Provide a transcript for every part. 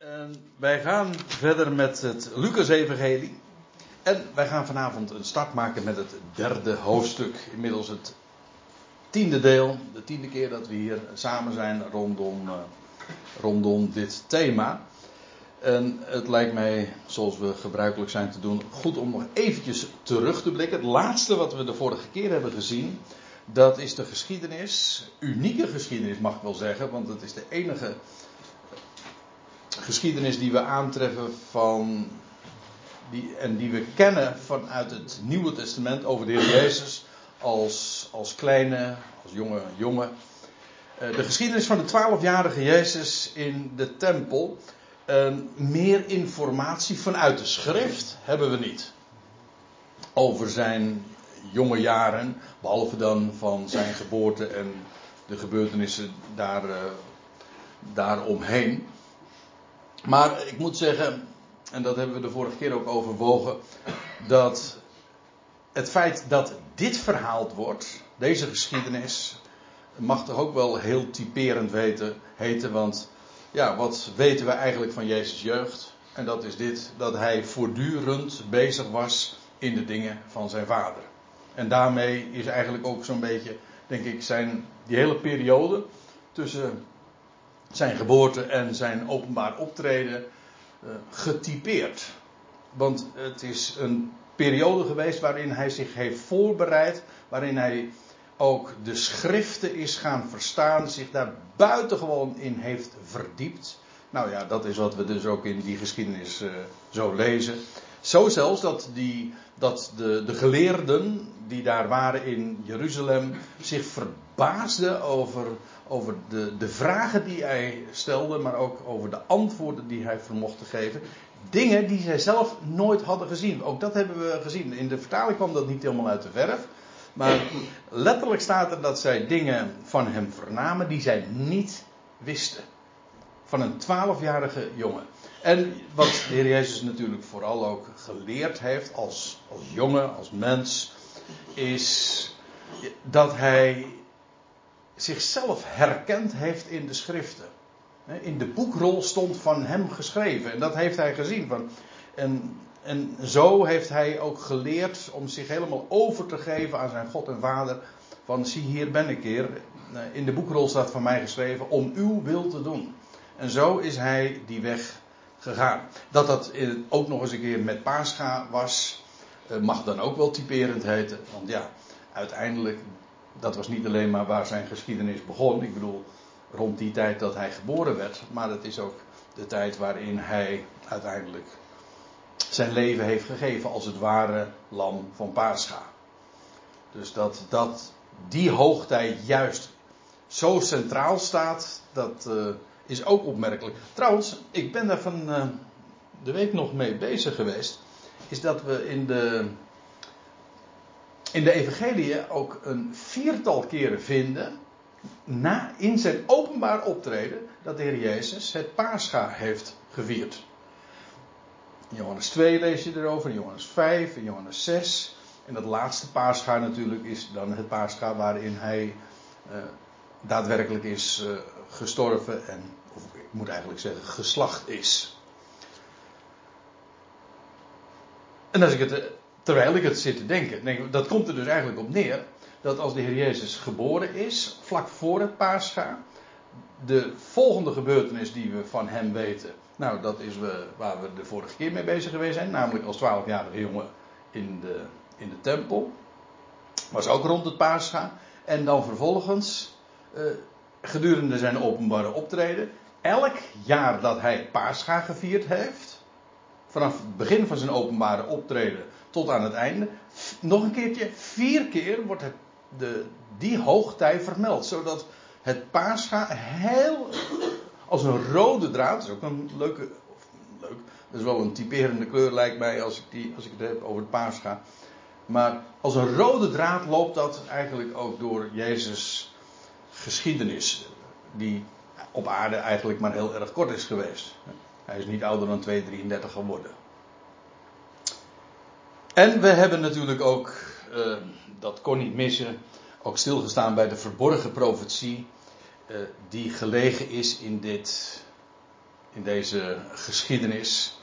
En wij gaan verder met het Lucas-evangelie. En wij gaan vanavond een start maken met het derde hoofdstuk. Inmiddels het tiende deel, de tiende keer dat we hier samen zijn rondom, uh, rondom dit thema. En het lijkt mij, zoals we gebruikelijk zijn te doen, goed om nog eventjes terug te blikken. Het laatste wat we de vorige keer hebben gezien, dat is de geschiedenis, unieke geschiedenis mag ik wel zeggen, want het is de enige geschiedenis die we aantreffen van. Die, en die we kennen vanuit het Nieuwe Testament over de Heer Jezus als, als kleine, als jonge jongen. Uh, de geschiedenis van de twaalfjarige Jezus in de tempel. Uh, meer informatie vanuit de schrift hebben we niet. Over zijn jonge jaren, behalve dan van zijn geboorte en de gebeurtenissen daar, uh, daaromheen. Maar ik moet zeggen, en dat hebben we de vorige keer ook overwogen, dat het feit dat dit verhaald wordt, deze geschiedenis, mag toch ook wel heel typerend weten, heten. Want ja, wat weten we eigenlijk van Jezus' jeugd? En dat is dit, dat hij voortdurend bezig was in de dingen van zijn vader. En daarmee is eigenlijk ook zo'n beetje, denk ik, zijn, die hele periode tussen zijn geboorte en zijn openbaar optreden uh, getypeerd. Want het is een periode geweest waarin hij zich heeft voorbereid, waarin hij ook de schriften is gaan verstaan, zich daar buitengewoon in heeft verdiept. Nou ja, dat is wat we dus ook in die geschiedenis uh, zo lezen. Zo zelfs dat, die, dat de, de geleerden die daar waren in Jeruzalem zich verbaasden over, over de, de vragen die hij stelde, maar ook over de antwoorden die hij vermocht te geven. Dingen die zij zelf nooit hadden gezien. Ook dat hebben we gezien. In de vertaling kwam dat niet helemaal uit de verf. Maar letterlijk staat er dat zij dingen van hem vernamen die zij niet wisten. Van een twaalfjarige jongen. En wat de Heer Jezus natuurlijk vooral ook geleerd heeft als, als jongen, als mens, is dat hij zichzelf herkend heeft in de schriften. In de boekrol stond van hem geschreven. En dat heeft hij gezien. Van, en, en zo heeft hij ook geleerd om zich helemaal over te geven aan zijn God en Vader. Van zie hier ben ik hier. In de boekrol staat van mij geschreven om uw wil te doen. En zo is hij die weg gegaan. Dat dat ook nog eens een keer met Pascha was, mag dan ook wel typerend heten. Want ja, uiteindelijk, dat was niet alleen maar waar zijn geschiedenis begon. Ik bedoel, rond die tijd dat hij geboren werd. Maar het is ook de tijd waarin hij uiteindelijk zijn leven heeft gegeven als het ware lam van Pascha. Dus dat, dat die hoogtijd juist zo centraal staat, dat uh, is ook opmerkelijk. Trouwens, ik ben daar van uh, de week nog mee bezig geweest. Is dat we in de, in de Evangelie ook een viertal keren vinden. Na, in zijn openbaar optreden. dat de Heer Jezus het Pascha heeft gevierd. In Johannes 2 lees je erover, in Johannes 5, in Johannes 6. En dat laatste Pascha natuurlijk is dan het Pascha waarin hij uh, daadwerkelijk is uh, gestorven en, of ik moet eigenlijk zeggen, geslacht is. En als ik het, terwijl ik het zit te denken, denk dat komt er dus eigenlijk op neer dat als de Heer Jezus geboren is, vlak voor het Pascha, de volgende gebeurtenis die we van hem weten, nou dat is we, waar we de vorige keer mee bezig geweest zijn, namelijk als twaalfjarige jongen in de, in de tempel, was ook rond het Pascha, en dan vervolgens uh, gedurende zijn openbare optreden, elk jaar dat hij Pascha gevierd heeft, vanaf het begin van zijn openbare optreden tot aan het einde, nog een keertje, vier keer wordt het, de, die hoogtij vermeld, zodat het Pascha heel als een rode draad, dat is ook een leuke, leuk, dat is wel een typerende kleur lijkt mij als ik, die, als ik het heb over het Pascha. Maar als een rode draad loopt dat eigenlijk ook door Jezus' geschiedenis. Die op aarde eigenlijk maar heel erg kort is geweest. Hij is niet ouder dan 2,33 geworden. En we hebben natuurlijk ook, uh, dat kon niet missen, ook stilgestaan bij de verborgen profetie. Uh, die gelegen is in dit in deze geschiedenis.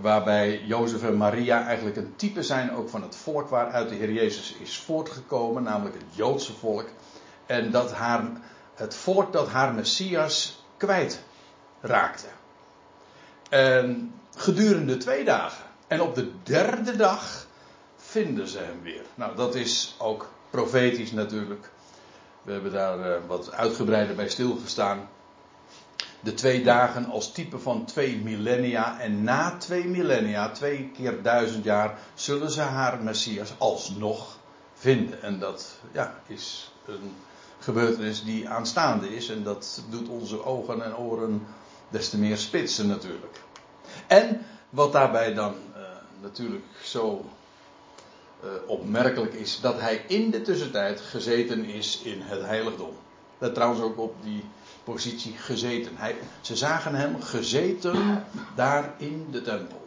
Waarbij Jozef en Maria eigenlijk een type zijn ook van het volk waaruit de Heer Jezus is voortgekomen, namelijk het Joodse volk. En dat haar, het volk dat haar Messias kwijt raakte. En gedurende twee dagen. En op de derde dag vinden ze hem weer. Nou, dat is ook profetisch natuurlijk. We hebben daar uh, wat uitgebreider bij stilgestaan. De twee dagen als type van twee millennia. En na twee millennia, twee keer duizend jaar, zullen ze haar Messias alsnog vinden. En dat ja, is een gebeurtenis die aanstaande is. En dat doet onze ogen en oren des te meer spitsen natuurlijk. En wat daarbij dan natuurlijk zo uh, opmerkelijk is, dat hij in de tussentijd gezeten is in het heiligdom. Dat trouwens ook op die positie gezeten. Hij, ze zagen hem gezeten daar in de tempel.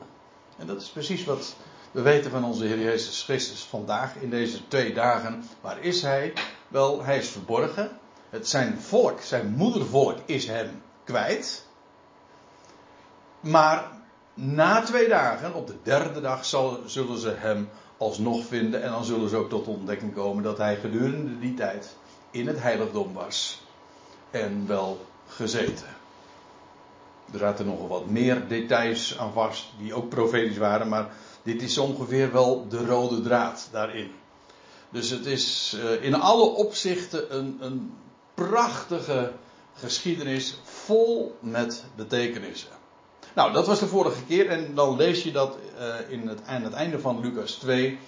En dat is precies wat we weten van onze Heer Jezus Christus vandaag in deze twee dagen. Waar is hij? Wel, hij is verborgen. Het zijn volk, zijn moedervolk is hem kwijt. Maar na twee dagen, op de derde dag, zal, zullen ze hem alsnog vinden. En dan zullen ze ook tot ontdekking komen dat hij gedurende die tijd in het heiligdom was. En wel gezeten. Er zaten nog wat meer details aan vast, die ook profetisch waren, maar dit is ongeveer wel de rode draad daarin. Dus het is uh, in alle opzichten een, een prachtige geschiedenis vol met betekenissen. Nou, dat was de vorige keer en dan lees je dat uh, in het, aan het einde van Lucas 2.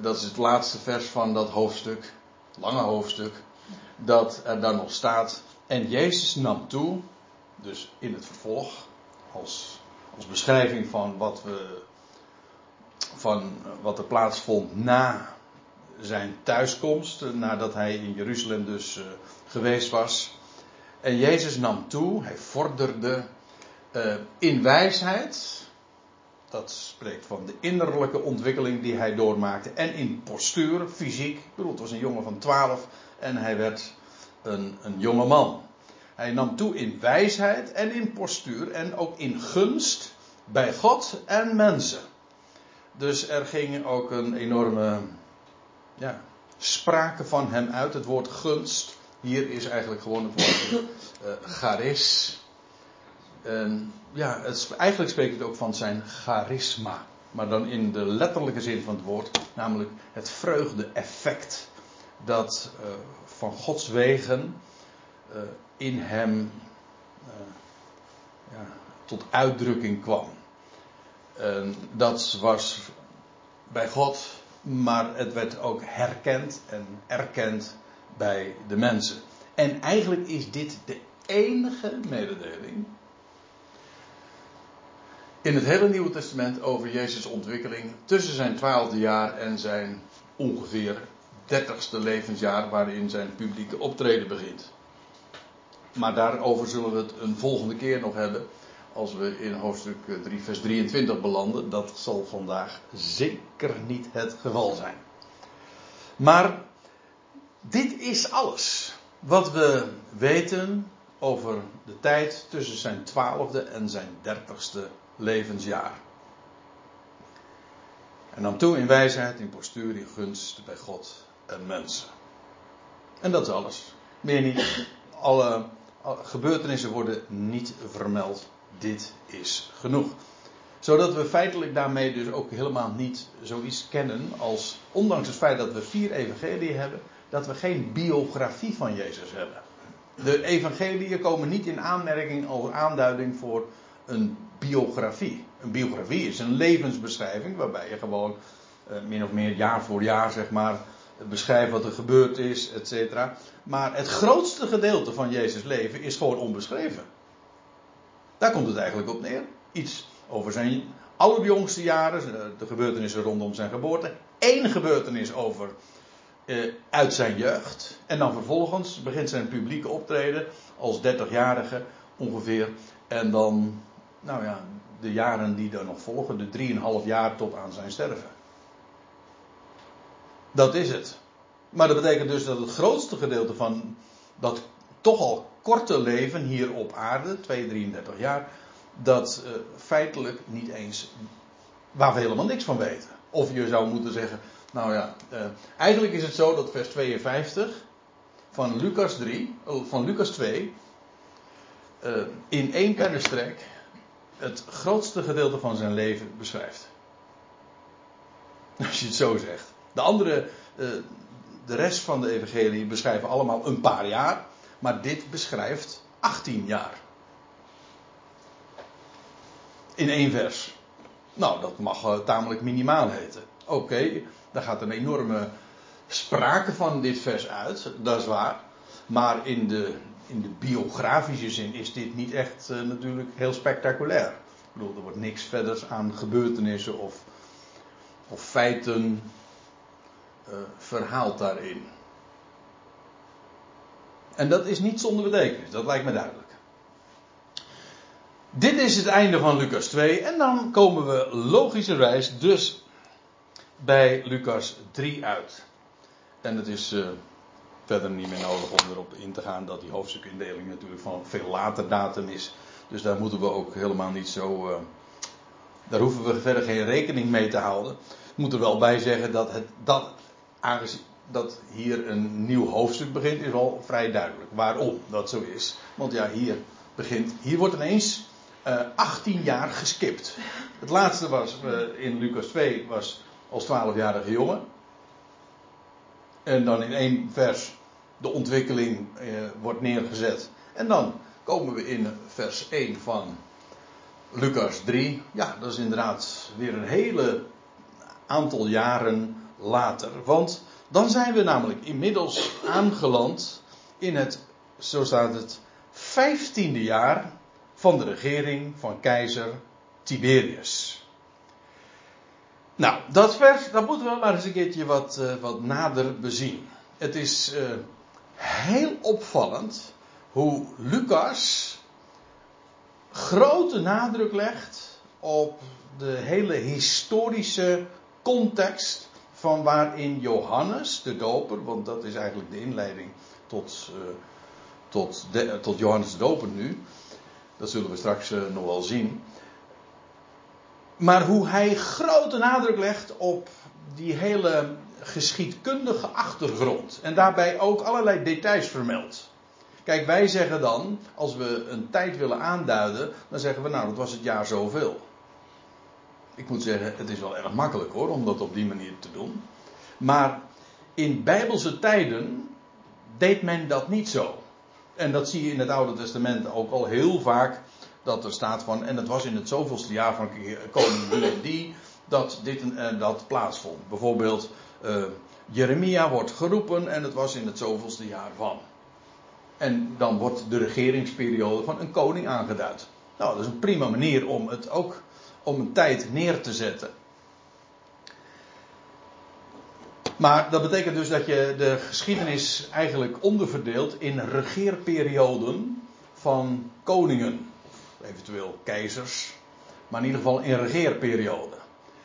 Dat is het laatste vers van dat hoofdstuk, lange hoofdstuk, dat er dan nog staat. En Jezus nam toe, dus in het vervolg, als, als beschrijving van wat, we, van wat er plaatsvond na zijn thuiskomst, nadat hij in Jeruzalem dus uh, geweest was. En Jezus nam toe, hij vorderde uh, in wijsheid. Dat spreekt van de innerlijke ontwikkeling die hij doormaakte. En in postuur, fysiek. Ik bedoel, het was een jongen van 12 en hij werd een, een jonge man. Hij nam toe in wijsheid en in postuur en ook in gunst bij God en mensen. Dus er ging ook een enorme ja, sprake van hem uit. Het woord gunst. Hier is eigenlijk gewoon het woord uh. En ja, het, eigenlijk spreekt het ook van zijn charisma. Maar dan in de letterlijke zin van het woord. Namelijk het vreugde-effect. Dat uh, van Gods wegen uh, in hem uh, ja, tot uitdrukking kwam. En dat was bij God, maar het werd ook herkend en erkend bij de mensen. En eigenlijk is dit de enige mededeling in het hele Nieuwe Testament over Jezus' ontwikkeling tussen zijn twaalfde jaar en zijn ongeveer dertigste levensjaar waarin zijn publieke optreden begint. Maar daarover zullen we het een volgende keer nog hebben. Als we in hoofdstuk 3, vers 23 belanden. Dat zal vandaag zeker niet het geval zijn. Maar dit is alles wat we weten over de tijd tussen zijn twaalfde en zijn dertigste levensjaar. En nam toe in wijsheid, in postuur, in gunst bij God en mensen. En dat is alles. Meer niet. Alle, alle gebeurtenissen worden niet vermeld. Dit is genoeg. Zodat we feitelijk daarmee dus ook helemaal niet zoiets kennen als, ondanks het feit dat we vier evangelieën hebben, dat we geen biografie van Jezus hebben. De evangeliën komen niet in aanmerking als aanduiding voor een biografie. Een biografie is een levensbeschrijving waarbij je gewoon uh, min of meer jaar voor jaar zeg maar beschrijft wat er gebeurd is, et. Maar het grootste gedeelte van Jezus' leven is gewoon onbeschreven. Daar komt het eigenlijk op neer. Iets over zijn allerjongste jaren, de gebeurtenissen rondom zijn geboorte. Eén gebeurtenis over uh, uit zijn jeugd. En dan vervolgens begint zijn publieke optreden als 30-jarige ongeveer. En dan nou ja, de jaren die er nog volgen, de drieënhalf jaar tot aan zijn sterven. Dat is het. Maar dat betekent dus dat het grootste gedeelte van dat toch al korte leven hier op aarde, 2, 33 jaar, dat uh, feitelijk niet eens, waar we helemaal niks van weten. Of je zou moeten zeggen, nou ja, uh, eigenlijk is het zo dat vers 52 van Lucas 3, van Lucas 2, uh, in één pennenstrek het grootste gedeelte van zijn leven beschrijft. Als je het zo zegt. De andere, uh, de rest van de evangelie beschrijven allemaal een paar jaar, maar dit beschrijft 18 jaar. In één vers. Nou, dat mag uh, tamelijk minimaal heten. Oké, daar gaat een enorme sprake van dit vers uit, dat is waar. Maar in de, in de biografische zin is dit niet echt uh, natuurlijk heel spectaculair. Ik bedoel, er wordt niks verder aan gebeurtenissen of, of feiten uh, verhaald daarin. En dat is niet zonder betekenis, dat lijkt me duidelijk. Dit is het einde van Lucas 2 en dan komen we logischerwijs dus bij Lucas 3 uit. En het is uh, verder niet meer nodig om erop in te gaan dat die hoofdstukindeling natuurlijk van veel later datum is. Dus daar moeten we ook helemaal niet zo. Uh, daar hoeven we verder geen rekening mee te houden. Ik moet er wel bij zeggen dat, het, dat, aangezien, dat hier een nieuw hoofdstuk begint, is wel vrij duidelijk. Waarom dat zo is. Want ja, hier begint. Hier wordt ineens uh, 18 jaar geskipt. Het laatste was uh, in Lucas 2 was als 12-jarige jongen. En dan in één vers de ontwikkeling eh, wordt neergezet. En dan komen we in vers 1 van Lucas 3. Ja, dat is inderdaad weer een hele aantal jaren later. Want dan zijn we namelijk inmiddels aangeland in het, zo staat het, vijftiende jaar van de regering van keizer Tiberius. Nou, dat vers, dat moeten we maar eens een keertje wat, uh, wat nader bezien. Het is uh, heel opvallend hoe Lucas grote nadruk legt op de hele historische context van waarin Johannes de Doper, want dat is eigenlijk de inleiding tot, uh, tot, de, tot Johannes de Doper nu, dat zullen we straks nog wel zien maar hoe hij grote nadruk legt op die hele geschiedkundige achtergrond. En daarbij ook allerlei details vermeldt. Kijk, wij zeggen dan, als we een tijd willen aanduiden, dan zeggen we nou, dat was het jaar zoveel. Ik moet zeggen, het is wel erg makkelijk hoor, om dat op die manier te doen. Maar in bijbelse tijden deed men dat niet zo. En dat zie je in het Oude Testament ook al heel vaak dat er staat van, en het was in het zoveelste jaar van koning die dat dit en dat plaatsvond. Bijvoorbeeld, uh, Jeremia wordt geroepen en het was in het zoveelste jaar van. En dan wordt de regeringsperiode van een koning aangeduid. Nou, dat is een prima manier om het ook om een tijd neer te zetten. Maar dat betekent dus dat je de geschiedenis eigenlijk onderverdeelt in regeerperioden van koningen eventueel keizers, maar in ieder geval in regeerperiode.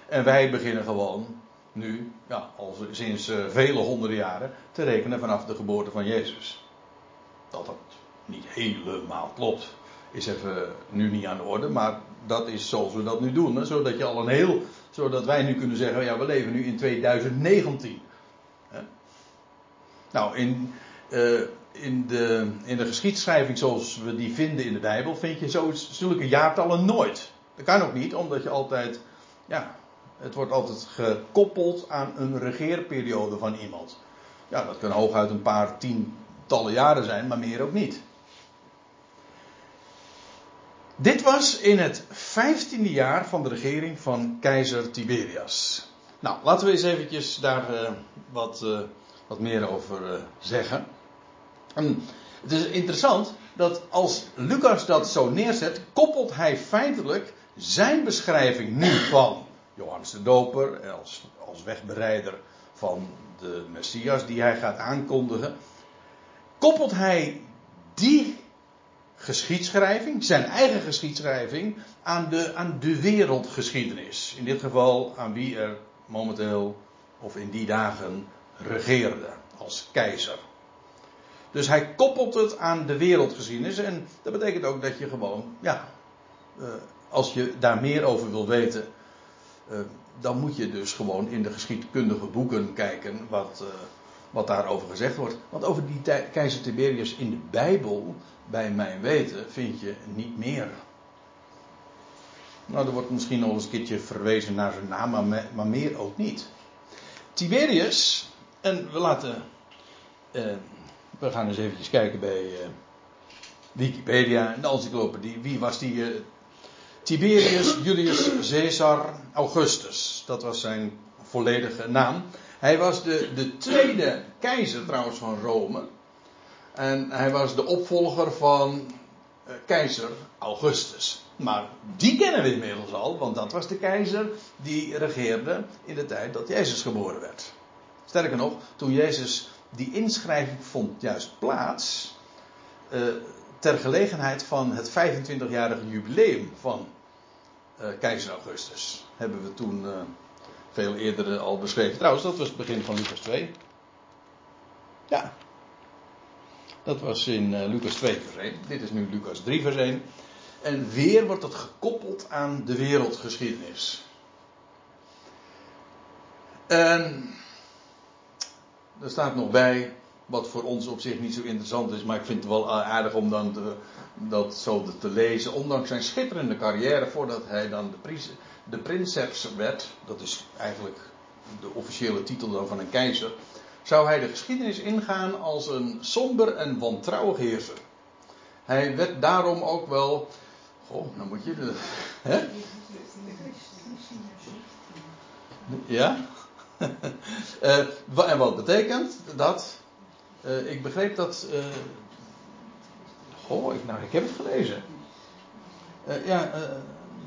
En wij beginnen gewoon nu, ja, al sinds uh, vele honderden jaren, te rekenen vanaf de geboorte van Jezus. Dat dat niet helemaal klopt, is even nu niet aan de orde, maar dat is zoals we dat nu doen. Hè, zodat je al een heel, zodat wij nu kunnen zeggen, ja, we leven nu in 2019. Hè? Nou, in, uh, in de, in de geschiedschrijving zoals we die vinden in de Bijbel, vind je zo, zulke jaartallen nooit. Dat kan ook niet, omdat je altijd, ja, het wordt altijd gekoppeld aan een regeerperiode van iemand. Ja, dat kan hooguit een paar tientallen jaren zijn, maar meer ook niet. Dit was in het vijftiende jaar van de regering van keizer Tiberias. Nou, laten we eens eventjes daar uh, wat, uh, wat meer over uh, zeggen. En het is interessant dat als Lucas dat zo neerzet, koppelt hij feitelijk zijn beschrijving nu van Johannes de Doper als, als wegbereider van de Messias die hij gaat aankondigen, koppelt hij die geschiedschrijving, zijn eigen geschiedschrijving, aan de, aan de wereldgeschiedenis. In dit geval aan wie er momenteel of in die dagen regeerde als keizer. Dus hij koppelt het aan de wereldgeschiedenis. En dat betekent ook dat je gewoon, ja, uh, als je daar meer over wil weten, uh, dan moet je dus gewoon in de geschiedkundige boeken kijken wat, uh, wat daarover gezegd wordt. Want over die keizer Tiberius in de Bijbel, bij mijn weten, vind je niet meer. Nou, er wordt misschien nog eens een keertje verwezen naar zijn naam, maar, me, maar meer ook niet. Tiberius, en we laten. We gaan eens eventjes kijken bij uh, Wikipedia en de encyclopedie. Wie was die? Uh, Tiberius Julius Caesar Augustus. Dat was zijn volledige naam. Hij was de, de tweede keizer trouwens van Rome. En hij was de opvolger van keizer Augustus. Maar die kennen we inmiddels al, want dat was de keizer die regeerde in de tijd dat Jezus geboren werd. Sterker nog, toen Jezus die inschrijving vond juist plaats, uh, ter gelegenheid van het 25-jarige jubileum van uh, keizer Augustus. Hebben we toen uh, veel eerder al beschreven. Trouwens, dat was het begin van Lucas 2. Ja. Dat was in Lucas 2 vers 1. Dit is nu Lucas 3 vers 1. En weer wordt het gekoppeld aan de wereldgeschiedenis. En er staat nog bij, wat voor ons op zich niet zo interessant is, maar ik vind het wel aardig om dan te, dat zo te lezen. Ondanks zijn schitterende carrière, voordat hij dan de, de princeps werd, dat is eigenlijk de officiële titel dan van een keizer, zou hij de geschiedenis ingaan als een somber en wantrouwig heerser. Hij werd daarom ook wel Oh, dan moet je. De, hè? Ja? uh, en wat betekent dat? Uh, ik begreep dat. Goh, ik, nou, ik heb het gelezen. ja,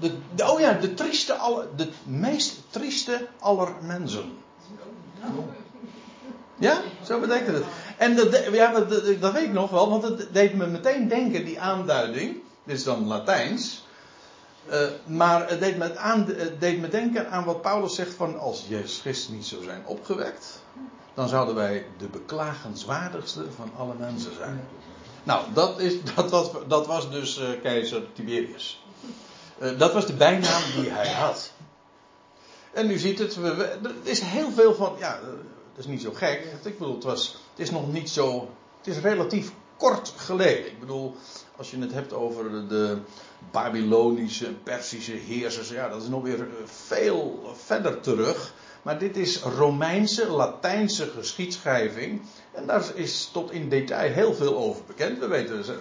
de, de, oh ja, de trieste alle, de meest trieste aller mensen. Ja, zo betekent het. En dat, dat weet ik nog wel, want het deed me meteen denken, die aanduiding. Dit is dan Latijns. Uh, maar het deed, me het deed me denken aan wat Paulus zegt van als Jezus Christus niet zou zijn opgewekt, dan zouden wij de beklagenswaardigste van alle mensen zijn. Nou, dat, is, dat, dat, was dus uh, keizer Tiberius. Uh, dat was de bijnaam die hij had. En u ziet het, we, er is heel veel van, ja, dat is niet zo gek. Ik bedoel, het, was, het is nog niet zo, het is relatief kort geleden. Ik bedoel, als je het hebt over de Babylonische Persische heersers, ja, dat is nog weer veel verder terug. Maar dit is Romeinse, Latijnse geschiedschrijving. En daar is tot in detail heel veel over bekend. We weten uh,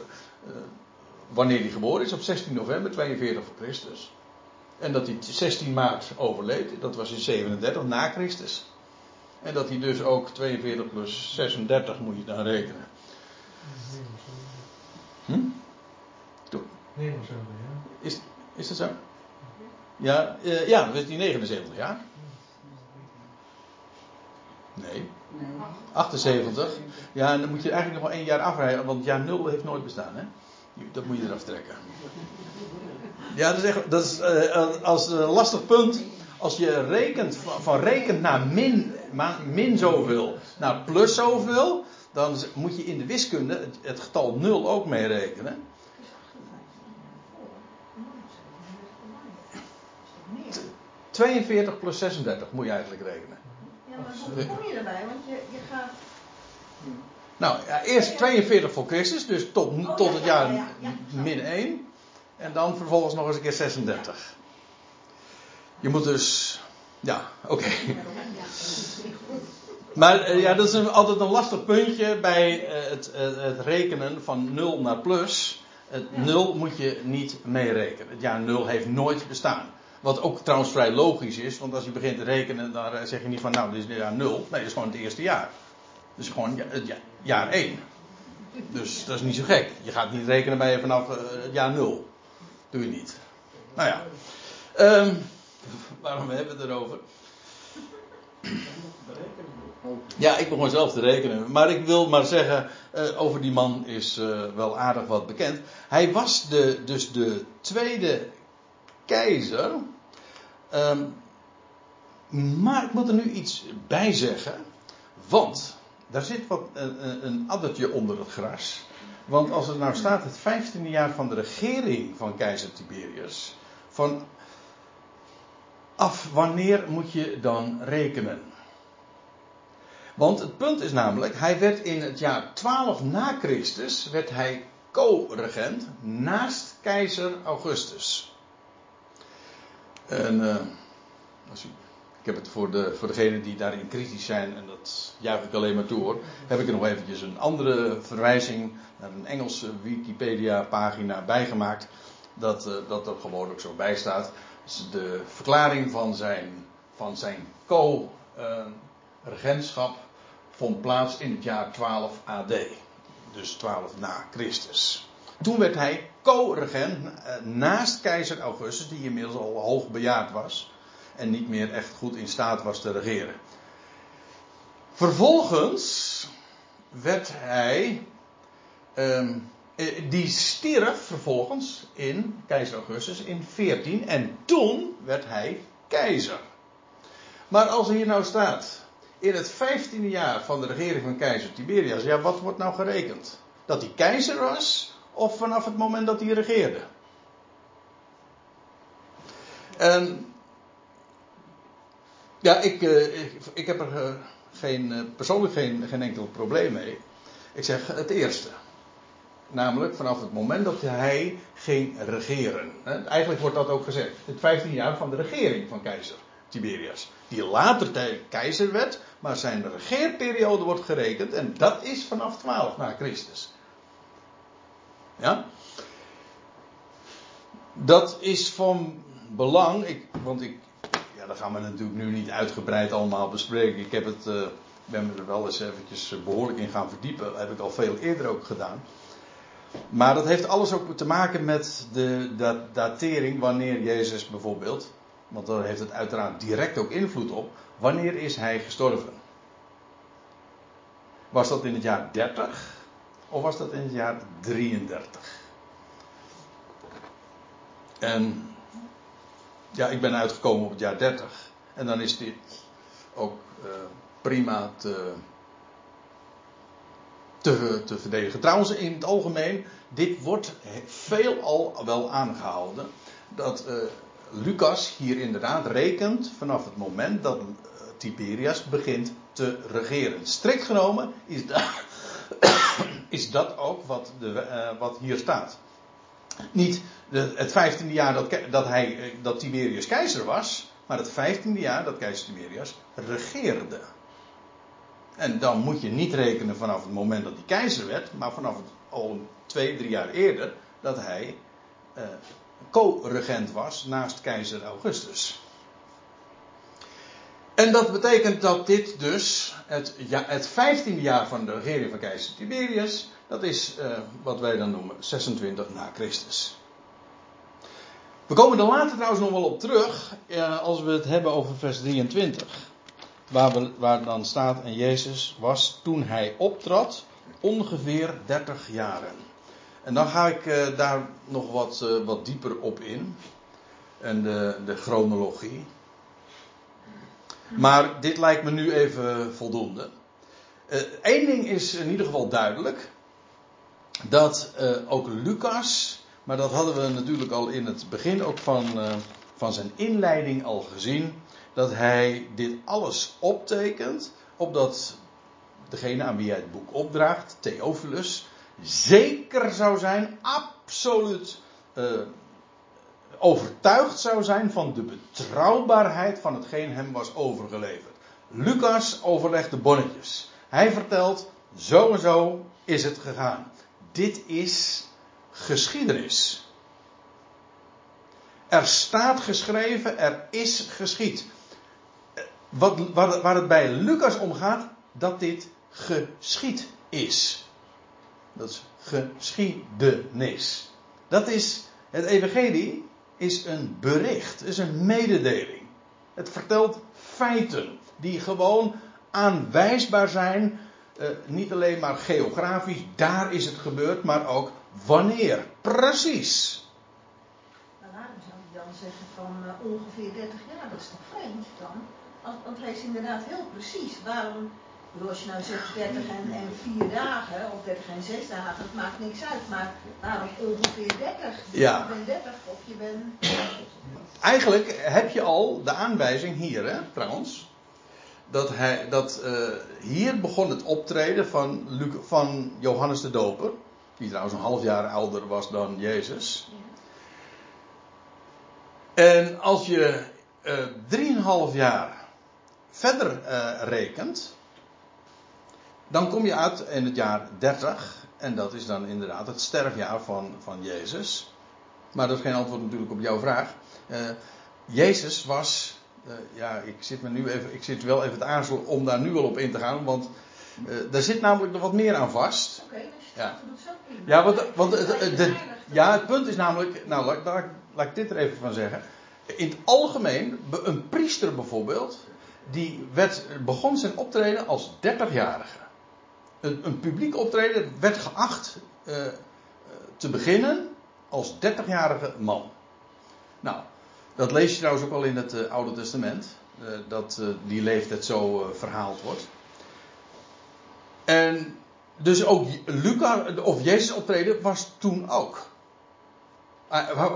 wanneer hij geboren is, op 16 november 42 voor Christus. En dat hij 16 maart overleed, dat was in 37 na Christus. En dat hij dus ook 42 plus 36 moet je dan rekenen. Hm? Nee, of zo, ja. Is, is dat zo? Ja, uh, ja, dat is die 79 jaar. Nee. 78. Ja, en dan moet je eigenlijk nog maar één jaar afrijden, want jaar 0 heeft nooit bestaan, hè? Dat moet je eraf trekken. Ja, dat is, echt, dat is uh, als een lastig punt. Als je rekent van, van rekent naar min, min zoveel naar plus zoveel, dan moet je in de wiskunde het, het getal 0 ook meerekenen. 42 plus 36 moet je eigenlijk rekenen. Ja, maar hoe kom je erbij? Want je, je gaat. Nou, ja, eerst 42 voor Christus, dus tot, oh, tot het jaar ja, ja, min 1. En dan vervolgens nog eens een keer 36. Je moet dus. Ja, oké. Okay. Maar uh, ja, dat is een, altijd een lastig puntje bij uh, het, uh, het, rekenen van 0 naar plus. Het 0 moet je niet meerekenen. Het jaar 0 heeft nooit bestaan. Wat ook trouwens vrij logisch is, want als je begint te rekenen, dan eh, zeg je niet van nou, dit is jaar 0. Nee, dat is gewoon het eerste jaar. Dus gewoon het jaar, jaar 1. Dus dat is niet zo gek. Je gaat niet rekenen bij je vanaf uh, het jaar 0. Doe je niet. Nou ja. Um, waarom hebben we het erover? Ja, ik begon zelf te rekenen. Maar ik wil maar zeggen, uh, over die man is wel aardig wat bekend. Hij was de, dus de tweede keizer. Um, maar ik moet er nu iets bij zeggen. Want daar zit wat een, een addertje onder het gras. Want als het nou staat het vijftiende jaar van de regering van keizer Tiberius, van af wanneer moet je dan rekenen? Want het punt is namelijk, hij werd in het jaar 12 na Christus, werd hij co-regent naast keizer Augustus. En uh, ik heb het voor, de, voor degenen die daarin kritisch zijn, en dat juich ik alleen maar toe hoor, heb ik er nog eventjes een andere verwijzing naar een Engelse Wikipedia-pagina bijgemaakt. Dat, uh, dat er gewoon ook zo bij staat. Dus de verklaring van zijn, van zijn co-regentschap vond plaats in het jaar 12 AD. Dus 12 na Christus. Toen werd hij co-regent uh, naast keizer Augustus, die inmiddels al hoog bejaard was en niet meer echt goed in staat was te regeren. Vervolgens werd hij, um, die stierf vervolgens in keizer Augustus in 14 en toen werd hij keizer. Maar als er hier nou staat, in het 15e jaar van de regering van keizer Tiberias, ja wat wordt nou gerekend? Dat hij keizer was of vanaf het moment dat hij regeerde? En ja, ik, uh, ik, heb er uh, geen, uh, persoonlijk geen, geen enkel probleem mee. Ik zeg het eerste. Namelijk vanaf het moment dat hij ging regeren. Eigenlijk wordt dat ook gezegd. Het 15 jaar van de regering van keizer Tiberius. Die later keizer werd, maar zijn regeerperiode wordt gerekend. En dat is vanaf 12 na Christus. Ja? Dat is van belang, ik, want ik, ja, dat gaan we natuurlijk nu niet uitgebreid allemaal bespreken. Ik heb het, uh, ben me er wel eens eventjes behoorlijk in gaan verdiepen. Dat heb ik al veel eerder ook gedaan. Maar dat heeft alles ook te maken met de datering wanneer Jezus bijvoorbeeld, want daar heeft het uiteraard direct ook invloed op, wanneer is hij gestorven? Was dat in het jaar 30 of was dat in het jaar 33? En ja, ik ben uitgekomen op het jaar 30. En dan is dit ook uh, prima te, te, te, verdedigen. Trouwens, in het algemeen, dit wordt veelal wel aangehouden. Dat uh, Lucas hier inderdaad rekent vanaf het moment dat uh, Tiberias begint te regeren. Strikt genomen is dat, is dat ook wat, de, wat hier staat. Niet de, het vijftiende jaar dat, dat, hij, eh, dat Tiberius keizer was, maar het vijftiende jaar dat keizer Tiberius regeerde. En dan moet je niet rekenen vanaf het moment dat hij keizer werd, maar vanaf het, al twee, drie jaar eerder dat hij eh, co-regent was naast keizer Augustus. En dat betekent dat dit dus het, ja, het 15e jaar van de regering van keizer Tiberius, dat is uh, wat wij dan noemen 26 na Christus. We komen er later trouwens nog wel op terug, uh, als we het hebben over vers 23. Waar, we, waar dan staat, en Jezus was toen hij optrad ongeveer 30 jaren. En dan ga ik uh, daar nog wat, wat dieper op in. En de, de chronologie. Maar dit lijkt me nu even voldoende. Eén ding is in ieder geval duidelijk dat uh, ook Lucas, maar dat hadden we natuurlijk al in het begin ook van, uh, van zijn inleiding al gezien, dat hij dit alles optekent, opdat degene aan wie hij het boek opdraagt, Theophilus, zeker zou zijn, absoluut overtuigd zou zijn van de betrouwbaarheid van hetgeen hem was overgeleverd. Lucas overlegt de bonnetjes. Hij vertelt, zo en zo is het gegaan. Dit is geschiedenis. Er staat geschreven, er is geschied. Wat, waar, waar het bij Lucas om gaat, dat dit geschied is. Dat is geschiedenis. Dat is, het evangelie is een bericht, is een mededeling. Het vertelt feiten die gewoon aanwijsbaar zijn uh, niet alleen maar geografisch, daar is het gebeurd, maar ook wanneer. Precies. Maar waarom zou je dan zeggen van uh, ongeveer 30 jaar? Dat is toch vreemd dan? Want hij is inderdaad heel precies. Waarom bedoel, als je nou zegt 30 en, en 4 dagen, of 30 en 6 dagen, dat maakt niks uit. Maar waarom ongeveer 30? Ja. Je bent 30 of je bent. Eigenlijk heb je al de aanwijzing hier, hè, trouwens. Dat, hij, dat eh, hier begon het optreden van, Luc, van Johannes de Doper. Die trouwens een half jaar ouder was dan Jezus. En als je eh drieënhalf jaar verder eh, rekent. Dan kom je uit in het jaar 30. En dat is dan inderdaad het sterfjaar van, van Jezus. Maar dat is geen antwoord natuurlijk op jouw vraag. Eh, Jezus was. eh, ja, ik zit, me nu even, ik zit wel even te aarzelen om daar nu al op in te gaan. Want eh daar zit namelijk nog wat meer aan vast. Oké, dus Ja. ja. want, want het, Het het- is de- ja, het punt is namelijk. Nou, laat, laat, laat ik dit er even van zeggen. In het algemeen, een priester bijvoorbeeld. Die werd, begon zijn optreden als 30-jarige. Een, een publiek optreden werd geacht eh, eh, te beginnen als 30-jarige man. Nou, dat lees je trouwens ook al in het eh, Oude Testament. dat die leeftijd zo verhaald wordt. En dus ook Lucas, of Jezus optreden was toen ook.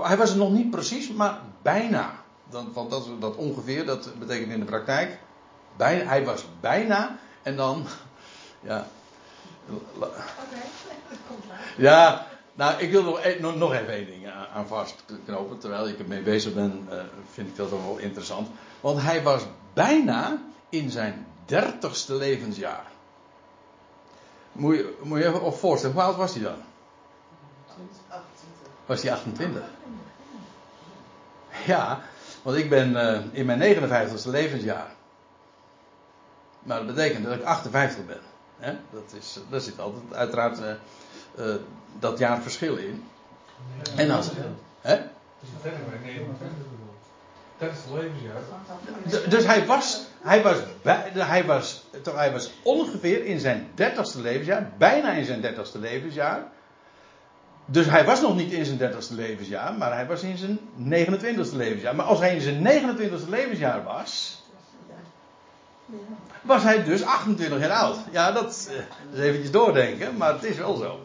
Hij, was het nog niet precies, maar bijna. Want dat, dat ongeveer, dat betekent in de praktijk. Bijna, hij was bijna en dan. Ja. La- Oké, dat komt later. Ja, nou, ik wil nog, e- nog, even één ding aan, vastknopen. Terwijl ik ermee bezig ben, eh, vind ik dat ook wel interessant. Want hij was bijna in zijn dertigste levensjaar. Moet je, moet je even op voorstellen, hoe oud was hij dan? Was hij 28? Ja, want ik ben eh, in mijn 59ste levensjaar. Maar dat betekent dat ik 58 ben. Hè? Dat is, daar zit altijd uiteraard eh, eh, dat jaar verschil in. En als, hè? Dus dat hebben wij 29 bedoeld. Dat is het levensjaar. Dus hij was, hij was, bij, hij was, toch, hij was ongeveer in zijn dertigste levensjaar, bijna in zijn dertigste levensjaar. Dus hij was nog niet in zijn dertigste levensjaar, maar hij was in zijn 29ste levensjaar. Maar als hij in zijn 29ste levensjaar was, was hij dus 28 jaar oud. Ja, dat eh, is eventjes doordenken, maar het is wel zo.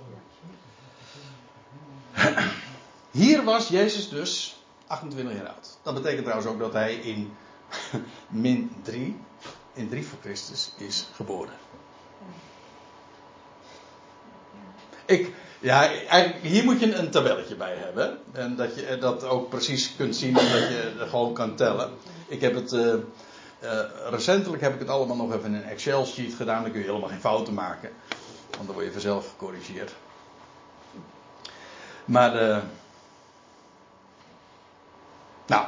Hier was Jezus dus 28 jaar oud. Dat betekent trouwens ook dat hij in min 3, in 3 voor Christus, is geboren. Ik, ja, hier moet je een tabelletje bij hebben. En dat je dat ook precies kunt zien en dat je gewoon kan tellen. Ik heb het, eh, eh, recentelijk heb ik het allemaal nog even in een Excel sheet gedaan. Dan kun je helemaal geen fouten maken. Want dan word je vanzelf gecorrigeerd. Maar, eh, nou,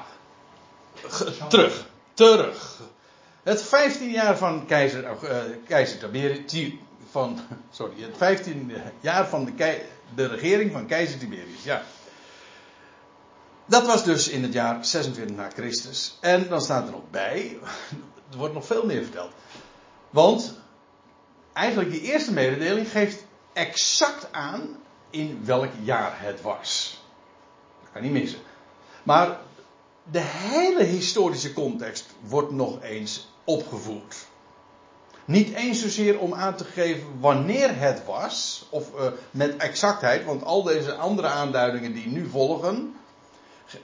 terug. Terug. Het 15 jaar van keizer, eh, keizer Tiberius. Ti- Van, sorry, het 15 jaar van de, de regering van keizer Tiberius. Ja. Dat was dus in het jaar 26 na Christus. En dan staat er nog bij. Er wordt nog veel meer verteld. Want eigenlijk die eerste mededeling geeft exact aan in welk jaar het was. Dat kan niet missen. Maar de hele historische context wordt nog eens opgevoerd. Niet eens zozeer om aan te geven wanneer het was, of eh, met exactheid, want al deze andere aanduidingen die nu volgen, ge-